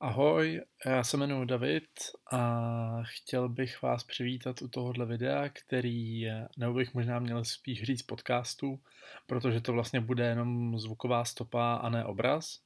Ahoj, já se jmenuji David a chtěl bych vás přivítat u tohohle videa, který, nebo bych možná měl spíš říct podcastu, protože to vlastně bude jenom zvuková stopa a ne obraz.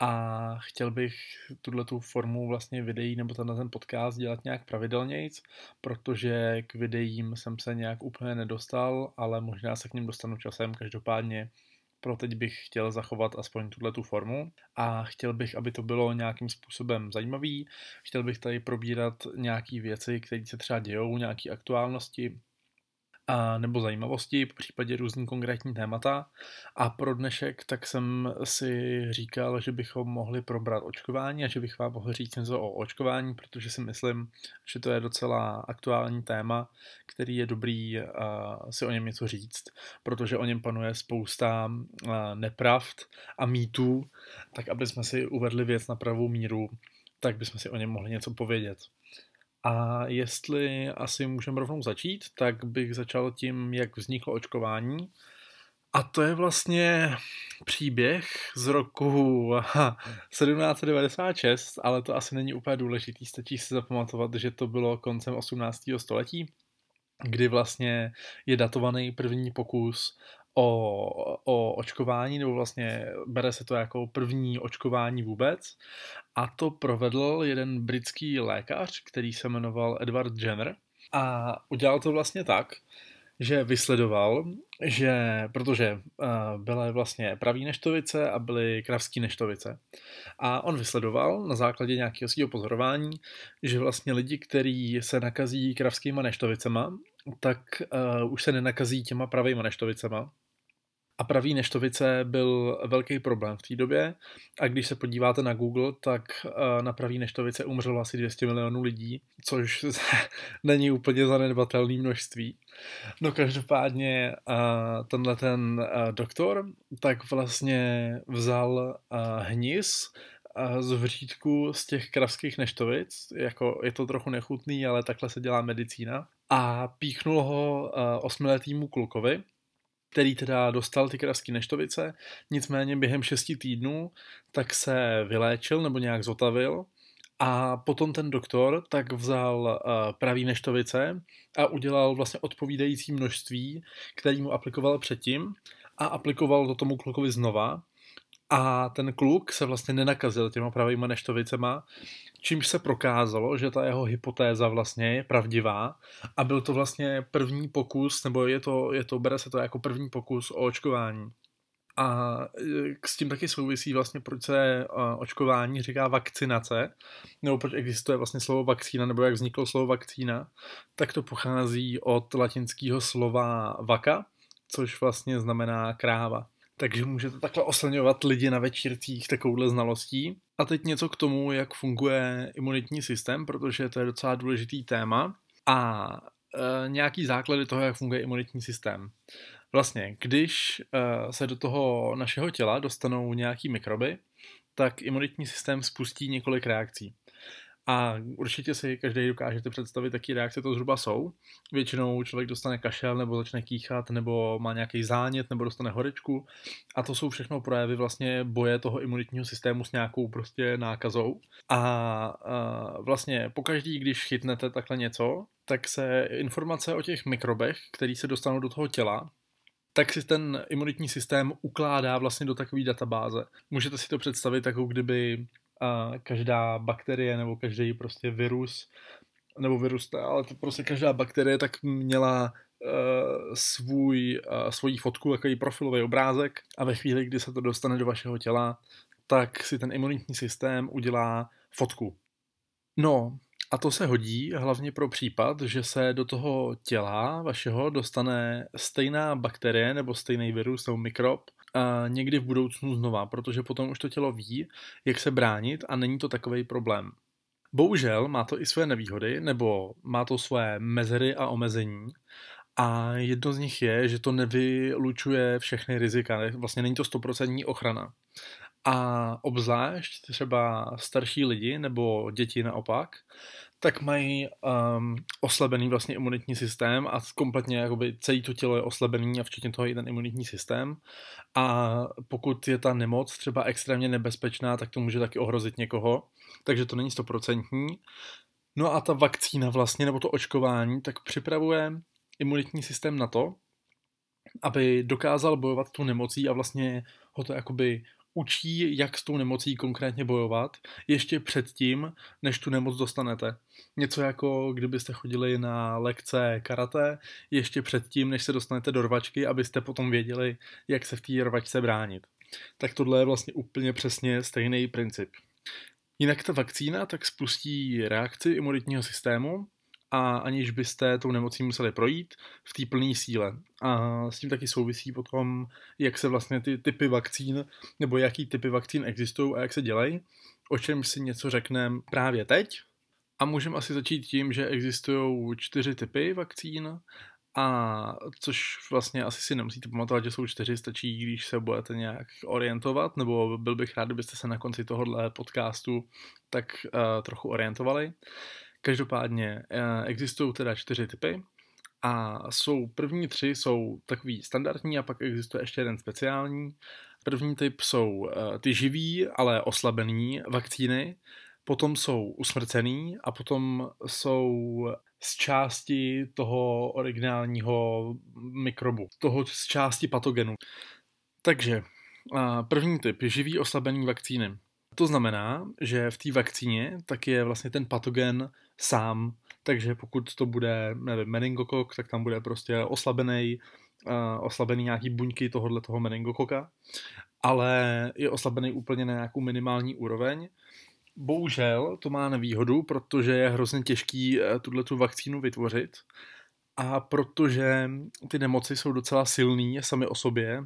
A chtěl bych tuhle tu formu vlastně videí nebo tenhle ten podcast dělat nějak pravidelnějc, protože k videím jsem se nějak úplně nedostal, ale možná se k ním dostanu časem, každopádně pro teď bych chtěl zachovat aspoň tuhle tu formu a chtěl bych, aby to bylo nějakým způsobem zajímavý. Chtěl bych tady probírat nějaké věci, které se třeba dějou, nějaké aktuálnosti, a nebo zajímavosti, v případě různý konkrétní témata. A pro dnešek tak jsem si říkal, že bychom mohli probrat očkování a že bych vám mohl říct něco o očkování, protože si myslím, že to je docela aktuální téma, který je dobrý uh, si o něm něco říct, protože o něm panuje spousta uh, nepravd a mýtů, tak aby jsme si uvedli věc na pravou míru, tak bychom si o něm mohli něco povědět. A jestli asi můžeme rovnou začít, tak bych začal tím, jak vzniklo očkování. A to je vlastně příběh z roku 1796, ale to asi není úplně důležitý, stačí si zapamatovat, že to bylo koncem 18. století, kdy vlastně je datovaný první pokus o, o očkování, nebo vlastně bere se to jako první očkování vůbec. A to provedl jeden britský lékař, který se jmenoval Edward Jenner. A udělal to vlastně tak, že vysledoval, že protože uh, byly vlastně pravý neštovice a byly kravský neštovice. A on vysledoval na základě nějakého svého pozorování, že vlastně lidi, kteří se nakazí kravskýma neštovicema, tak uh, už se nenakazí těma pravýma neštovicema, a pravý neštovice byl velký problém v té době. A když se podíváte na Google, tak eh, na pravý neštovice umřelo asi 200 milionů lidí, což není úplně zanedbatelné množství. No každopádně eh, tenhle ten eh, doktor tak vlastně vzal hnis z vřídku z těch kravských neštovic, jako je to trochu nechutný, ale takhle se dělá medicína, a píchnul ho osmiletýmu klukovi, který teda dostal ty kravské neštovice, nicméně během šesti týdnů tak se vyléčil nebo nějak zotavil a potom ten doktor tak vzal uh, pravý neštovice a udělal vlastně odpovídající množství, který mu aplikoval předtím a aplikoval to tomu klukovi znova a ten kluk se vlastně nenakazil těma pravýma neštovicema, čímž se prokázalo, že ta jeho hypotéza vlastně je pravdivá a byl to vlastně první pokus, nebo je to, je to bere se to jako první pokus o očkování. A e, s tím taky souvisí vlastně, proč se e, očkování říká vakcinace, nebo proč existuje vlastně slovo vakcína, nebo jak vzniklo slovo vakcína, tak to pochází od latinského slova vaka, což vlastně znamená kráva. Takže můžete takhle oslňovat lidi na večírcích takovouhle znalostí. A teď něco k tomu, jak funguje imunitní systém, protože to je docela důležitý téma. A e, nějaký základy toho, jak funguje imunitní systém. Vlastně, když e, se do toho našeho těla dostanou nějaký mikroby, tak imunitní systém spustí několik reakcí. A určitě si každý dokážete představit, jaký reakce to zhruba jsou. Většinou člověk dostane kašel, nebo začne kýchat, nebo má nějaký zánět, nebo dostane horečku. A to jsou všechno projevy vlastně boje toho imunitního systému s nějakou prostě nákazou. A, a vlastně pokaždý, když chytnete takhle něco, tak se informace o těch mikrobech, které se dostanou do toho těla, tak si ten imunitní systém ukládá vlastně do takové databáze. Můžete si to představit, jako kdyby každá bakterie nebo každý prostě virus, nebo virus, ale to prostě každá bakterie tak měla uh, svůj, uh, svoji fotku, takový profilový obrázek a ve chvíli, kdy se to dostane do vašeho těla, tak si ten imunitní systém udělá fotku. No, a to se hodí hlavně pro případ, že se do toho těla vašeho dostane stejná bakterie nebo stejný virus nebo mikrob, někdy v budoucnu znova, protože potom už to tělo ví, jak se bránit a není to takový problém. Bohužel má to i své nevýhody, nebo má to své mezery a omezení. A jedno z nich je, že to nevylučuje všechny rizika. Vlastně není to stoprocentní ochrana. A obzvlášť třeba starší lidi nebo děti naopak, tak mají um, oslabený vlastně imunitní systém a kompletně jakoby celé to tělo je oslabený a včetně toho i ten imunitní systém. A pokud je ta nemoc třeba extrémně nebezpečná, tak to může taky ohrozit někoho, takže to není stoprocentní. No a ta vakcína vlastně, nebo to očkování, tak připravuje imunitní systém na to, aby dokázal bojovat tu nemocí a vlastně ho to jakoby učí, jak s tou nemocí konkrétně bojovat, ještě předtím, než tu nemoc dostanete. Něco jako kdybyste chodili na lekce karate, ještě předtím, než se dostanete do rvačky, abyste potom věděli, jak se v té rvačce bránit. Tak tohle je vlastně úplně přesně stejný princip. Jinak ta vakcína tak spustí reakci imunitního systému, a aniž byste tou nemocí museli projít v té plné síle. A s tím taky souvisí potom, jak se vlastně ty typy vakcín, nebo jaký typy vakcín existují a jak se dělají, o čem si něco řekneme právě teď. A můžeme asi začít tím, že existují čtyři typy vakcín, a což vlastně asi si nemusíte pamatovat, že jsou čtyři, stačí, když se budete nějak orientovat, nebo byl bych rád, kdybyste se na konci tohohle podcastu tak uh, trochu orientovali. Každopádně eh, existují teda čtyři typy a jsou první tři jsou takový standardní a pak existuje ještě jeden speciální. První typ jsou eh, ty živý, ale oslabený vakcíny, potom jsou usmrcený a potom jsou z části toho originálního mikrobu, toho z části patogenu. Takže eh, první typ je živý oslabený vakcíny. To znamená, že v té vakcíně tak je vlastně ten patogen sám, takže pokud to bude, nevím, meningokok, tak tam bude prostě oslabený, uh, oslabený nějaký buňky tohohle toho meningokoka, ale je oslabený úplně na nějakou minimální úroveň. Bohužel to má nevýhodu, protože je hrozně těžký uh, tuhle tu vakcínu vytvořit. A protože ty nemoci jsou docela silný sami o sobě,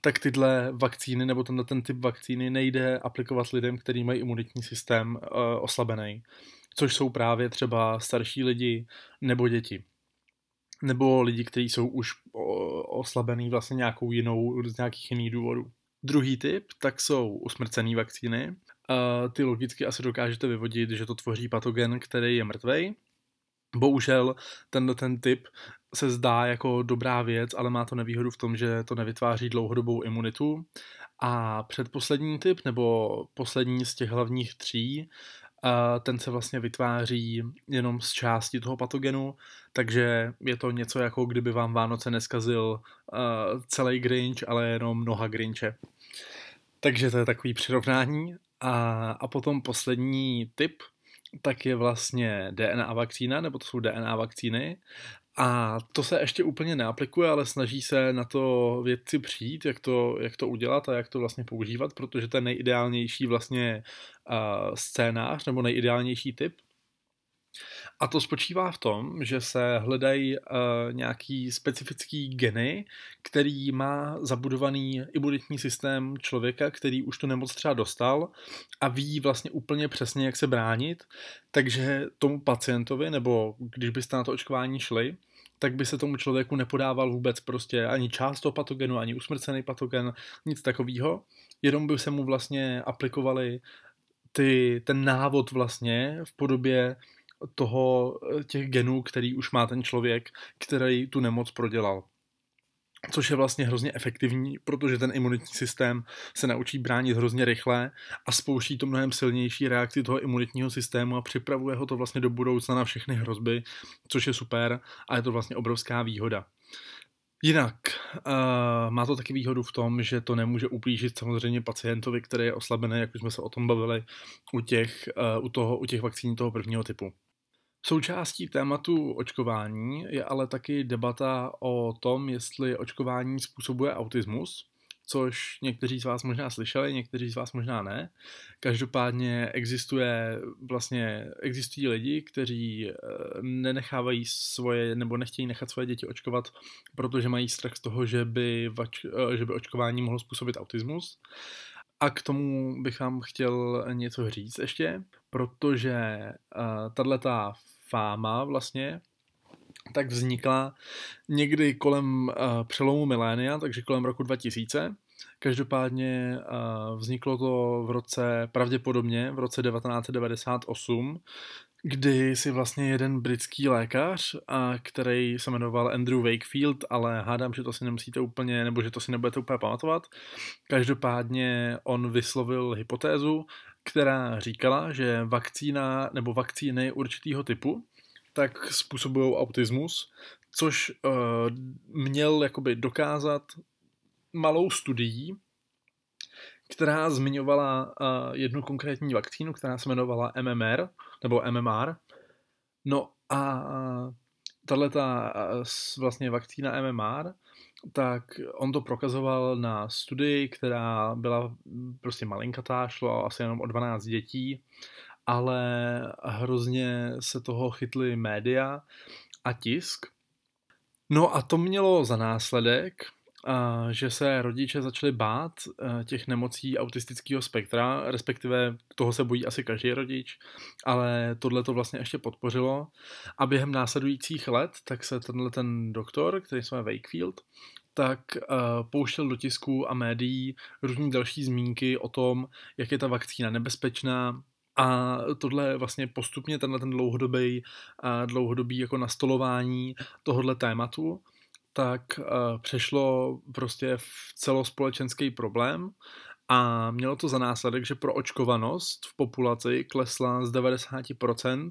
tak tyhle vakcíny nebo tenhle ten typ vakcíny nejde aplikovat lidem, kteří mají imunitní systém uh, oslabený což jsou právě třeba starší lidi nebo děti. Nebo lidi, kteří jsou už oslabený vlastně nějakou jinou, z nějakých jiných důvodů. Druhý typ, tak jsou usmrcené vakcíny. Ty logicky asi dokážete vyvodit, že to tvoří patogen, který je mrtvej. Bohužel tenhle ten typ se zdá jako dobrá věc, ale má to nevýhodu v tom, že to nevytváří dlouhodobou imunitu. A předposlední typ, nebo poslední z těch hlavních tří, a ten se vlastně vytváří jenom z části toho patogenu, takže je to něco jako kdyby vám Vánoce neskazil uh, celý Grinch, ale jenom noha Grinche. Takže to je takový přirovnání. A, a potom poslední typ, tak je vlastně DNA vakcína, nebo to jsou DNA vakcíny. A to se ještě úplně neaplikuje, ale snaží se na to vědci přijít, jak to, jak to udělat a jak to vlastně používat, protože ten nejideálnější vlastně uh, scénář nebo nejideálnější typ a to spočívá v tom, že se hledají uh, nějaký specifický geny, který má zabudovaný imunitní systém člověka, který už tu nemoc třeba dostal a ví vlastně úplně přesně, jak se bránit. Takže tomu pacientovi, nebo když byste na to očkování šli, tak by se tomu člověku nepodával vůbec prostě ani část toho patogenu, ani usmrcený patogen, nic takového. Jenom by se mu vlastně aplikovali ty, ten návod vlastně v podobě toho, eh, těch genů, který už má ten člověk, který tu nemoc prodělal. Což je vlastně hrozně efektivní, protože ten imunitní systém se naučí bránit hrozně rychle a spouští to mnohem silnější reakci toho imunitního systému a připravuje ho to vlastně do budoucna na všechny hrozby, což je super a je to vlastně obrovská výhoda. Jinak uh, má to taky výhodu v tom, že to nemůže uplížit samozřejmě pacientovi, který je oslabený, jak už jsme se o tom bavili, u těch, uh, u toho, u těch vakcín toho prvního typu. Součástí tématu očkování je ale taky debata o tom, jestli očkování způsobuje autismus, což někteří z vás možná slyšeli, někteří z vás možná ne. Každopádně existuje vlastně, existují lidi, kteří eh, nenechávají svoje, nebo nechtějí nechat svoje děti očkovat, protože mají strach z toho, že by, vač, eh, že by očkování mohlo způsobit autismus. A k tomu bych vám chtěl něco říct ještě, protože uh, tato fáma vlastně tak vznikla někdy kolem uh, přelomu milénia, takže kolem roku 2000, Každopádně vzniklo to v roce, pravděpodobně v roce 1998, kdy si vlastně jeden britský lékař, a který se jmenoval Andrew Wakefield, ale hádám, že to si nemusíte úplně, nebo že to si nebudete úplně pamatovat. Každopádně on vyslovil hypotézu, která říkala, že vakcína nebo vakcíny určitého typu tak způsobují autismus, což uh, měl jakoby dokázat malou studií, která zmiňovala uh, jednu konkrétní vakcínu, která se jmenovala MMR, nebo MMR. No a tahle ta vlastně vakcína MMR, tak on to prokazoval na studii, která byla prostě malinkatá, šlo asi jenom o 12 dětí, ale hrozně se toho chytly média a tisk. No a to mělo za následek, že se rodiče začali bát e, těch nemocí autistického spektra, respektive toho se bojí asi každý rodič, ale tohle to vlastně ještě podpořilo. A během následujících let, tak se tenhle ten doktor, který se jmenuje Wakefield, tak uh, pouštěl do tisku a médií různé další zmínky o tom, jak je ta vakcína nebezpečná, a tohle vlastně postupně tenhle ten dlouhodobý, uh, dlouhodobý jako nastolování tohohle tématu tak přešlo prostě v celospolečenský problém a mělo to za následek, že pro očkovanost v populaci klesla z 90%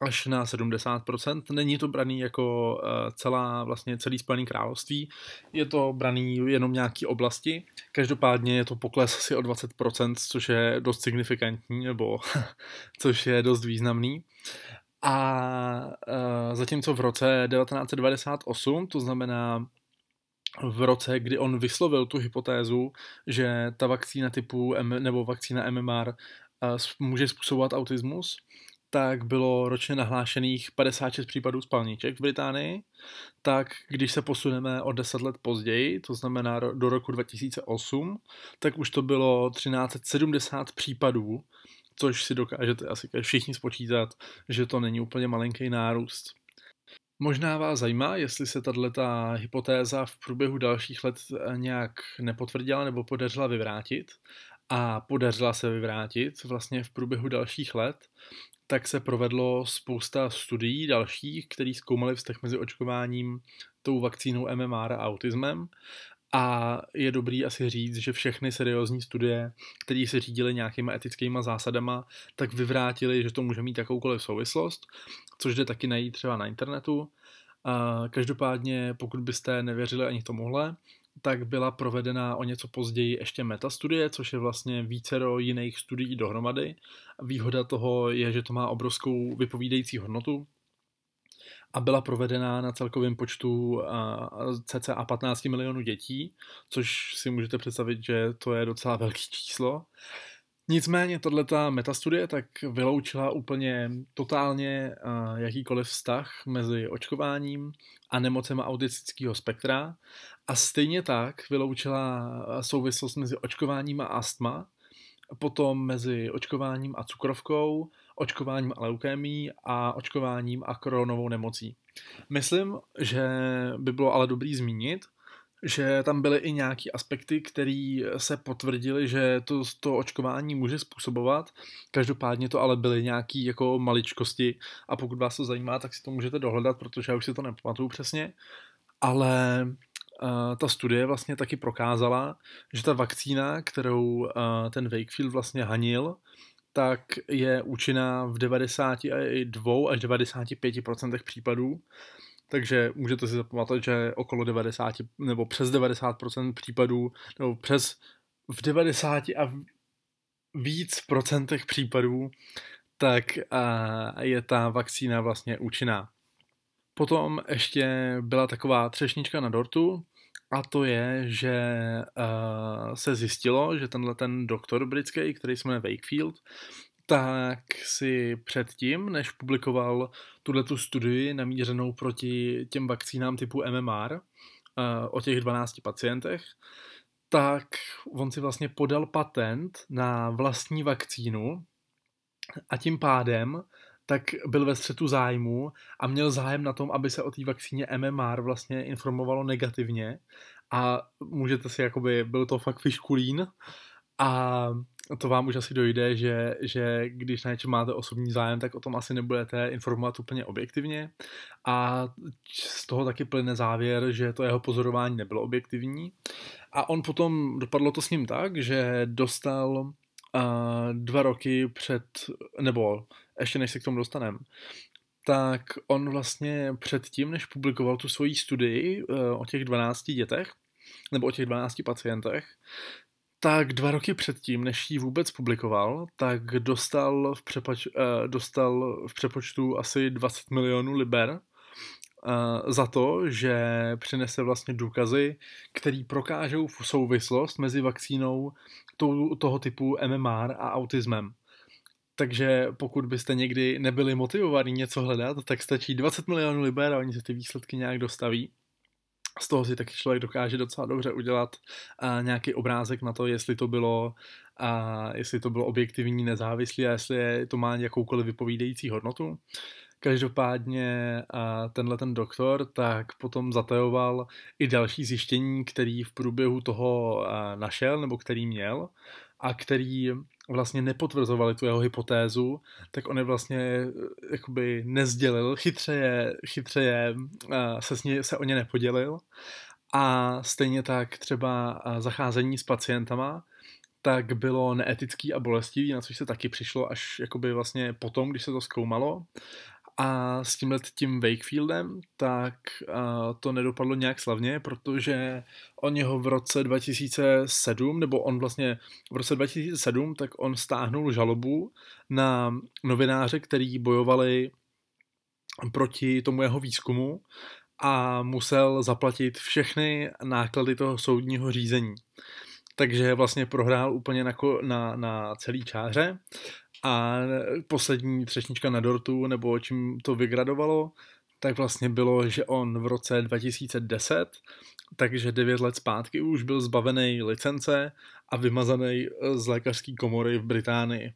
až na 70%. Není to braný jako uh, celá, vlastně celý Spojený království, je to braný jenom nějaký oblasti. Každopádně je to pokles asi o 20%, což je dost signifikantní, nebo což je dost významný. A uh, zatímco v roce 1998, to znamená v roce, kdy on vyslovil tu hypotézu, že ta vakcína typu M, nebo vakcína MMR uh, může způsobovat autismus, tak bylo ročně nahlášených 56 případů spalniček v Británii, tak když se posuneme o 10 let později, to znamená do roku 2008, tak už to bylo 1370 případů což si dokážete asi všichni spočítat, že to není úplně malinký nárůst. Možná vás zajímá, jestli se tato hypotéza v průběhu dalších let eh, nějak nepotvrdila nebo podařila vyvrátit. A podařila se vyvrátit vlastně v průběhu dalších let, tak se provedlo spousta studií dalších, které zkoumaly vztah mezi očkováním tou vakcínou MMR a autismem a je dobrý asi říct, že všechny seriózní studie, které se řídily nějakýma etickýma zásadama, tak vyvrátily, že to může mít jakoukoliv souvislost, což jde taky najít třeba na internetu. A každopádně, pokud byste nevěřili ani tomuhle, tak byla provedena o něco později ještě metastudie, což je vlastně vícero jiných studií dohromady. Výhoda toho je, že to má obrovskou vypovídající hodnotu, a byla provedena na celkovém počtu cca 15 milionů dětí, což si můžete představit, že to je docela velký číslo. Nicméně tato metastudie tak vyloučila úplně totálně jakýkoliv vztah mezi očkováním a nemocema autistického spektra a stejně tak vyloučila souvislost mezi očkováním a astma, potom mezi očkováním a cukrovkou, očkováním a leukémí a očkováním a koronovou nemocí. Myslím, že by bylo ale dobrý zmínit, že tam byly i nějaké aspekty, které se potvrdily, že to, to očkování může způsobovat. Každopádně to ale byly nějaké jako maličkosti a pokud vás to zajímá, tak si to můžete dohledat, protože já už si to nepamatuju přesně. Ale uh, ta studie vlastně taky prokázala, že ta vakcína, kterou uh, ten Wakefield vlastně hanil, tak je účinná v 92 až 95% případů. Takže můžete si zapamatovat, že okolo 90 nebo přes 90% případů, nebo přes v 90 a víc procentech případů, tak je ta vakcína vlastně účinná. Potom ještě byla taková třešnička na dortu, a to je, že uh, se zjistilo, že tenhle ten doktor britský, který se jmenuje Wakefield, tak si předtím, než publikoval tuhle tu studii namířenou proti těm vakcínám typu MMR uh, o těch 12 pacientech, tak on si vlastně podal patent na vlastní vakcínu a tím pádem tak byl ve střetu zájmu a měl zájem na tom, aby se o té vakcíně MMR vlastně informovalo negativně. A můžete si jakoby, byl to fakt fiškulín. A to vám už asi dojde, že, že když na něčem máte osobní zájem, tak o tom asi nebudete informovat úplně objektivně. A z toho taky plyne závěr, že to jeho pozorování nebylo objektivní. A on potom, dopadlo to s ním tak, že dostal uh, dva roky před, nebo ještě než se k tomu dostaneme, tak on vlastně předtím, než publikoval tu svoji studii uh, o těch 12 dětech, nebo o těch 12 pacientech, tak dva roky předtím, než ji vůbec publikoval, tak dostal v, přepač, uh, dostal v přepočtu asi 20 milionů liber uh, za to, že přinese vlastně důkazy, který prokážou souvislost mezi vakcínou toho typu MMR a autismem. Takže pokud byste někdy nebyli motivovaní něco hledat, tak stačí 20 milionů liber a oni se ty výsledky nějak dostaví. Z toho si taky člověk dokáže docela dobře udělat uh, nějaký obrázek na to, jestli to bylo a jestli to bylo objektivní, nezávislý a jestli je, to má jakoukoliv vypovídající hodnotu. Každopádně uh, tenhle ten doktor tak potom zatajoval i další zjištění, který v průběhu toho našel nebo který měl a který vlastně nepotvrzovali tu jeho hypotézu, tak on je vlastně eh, jakoby nezdělil, chytře je, chytře je eh, se, s ně, se o ně nepodělil a stejně tak třeba eh, zacházení s pacientama, tak bylo neetický a bolestivý, na což se taky přišlo až jakoby vlastně potom, když se to zkoumalo. A s tímhle tím Wakefieldem, tak to nedopadlo nějak slavně, protože on jeho v roce 2007, nebo on vlastně v roce 2007, tak on stáhnul žalobu na novináře, který bojovali proti tomu jeho výzkumu a musel zaplatit všechny náklady toho soudního řízení. Takže vlastně prohrál úplně na, na, na celý čáře a poslední třešnička na dortu, nebo čím to vygradovalo, tak vlastně bylo, že on v roce 2010, takže 9 let zpátky už byl zbavený licence a vymazaný z lékařské komory v Británii.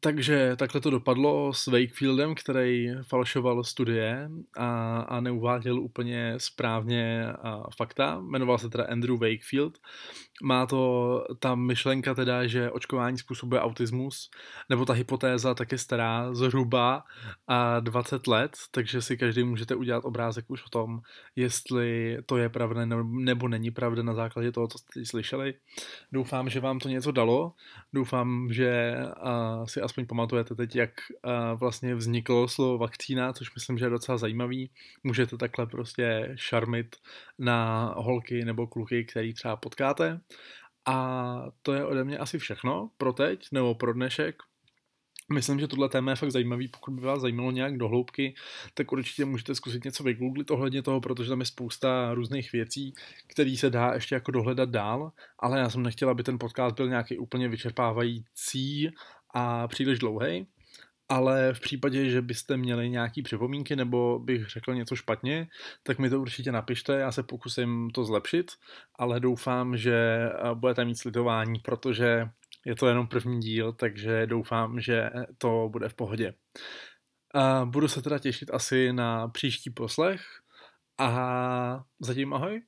Takže takhle to dopadlo s Wakefieldem, který falšoval studie a, a neuváděl úplně správně a fakta. Jmenoval se teda Andrew Wakefield. Má to ta myšlenka teda, že očkování způsobuje autismus, nebo ta hypotéza tak je stará zhruba a 20 let, takže si každý můžete udělat obrázek už o tom, jestli to je pravda nebo není pravda na základě toho, co jste slyšeli. Doufám, že vám to něco dalo. Doufám, že si aspoň pamatujete teď, jak vlastně vzniklo slovo vakcína, což myslím, že je docela zajímavý. Můžete takhle prostě šarmit na holky nebo kluky, který třeba potkáte. A to je ode mě asi všechno pro teď, nebo pro dnešek. Myslím, že tohle téma je fakt zajímavý, pokud by vás zajímalo nějak do hloubky, tak určitě můžete zkusit něco vygooglit ohledně toho, protože tam je spousta různých věcí, které se dá ještě jako dohledat dál, ale já jsem nechtěl, aby ten podcast byl nějaký úplně vyčerpávající a příliš dlouhý, ale v případě, že byste měli nějaký připomínky nebo bych řekl něco špatně, tak mi to určitě napište, já se pokusím to zlepšit, ale doufám, že eh, budete mít slitování, protože je to jenom první díl, takže doufám, že to bude v pohodě. Budu se teda těšit asi na příští poslech a zatím ahoj.